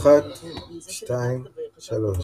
אחת, שתיים, שלוש.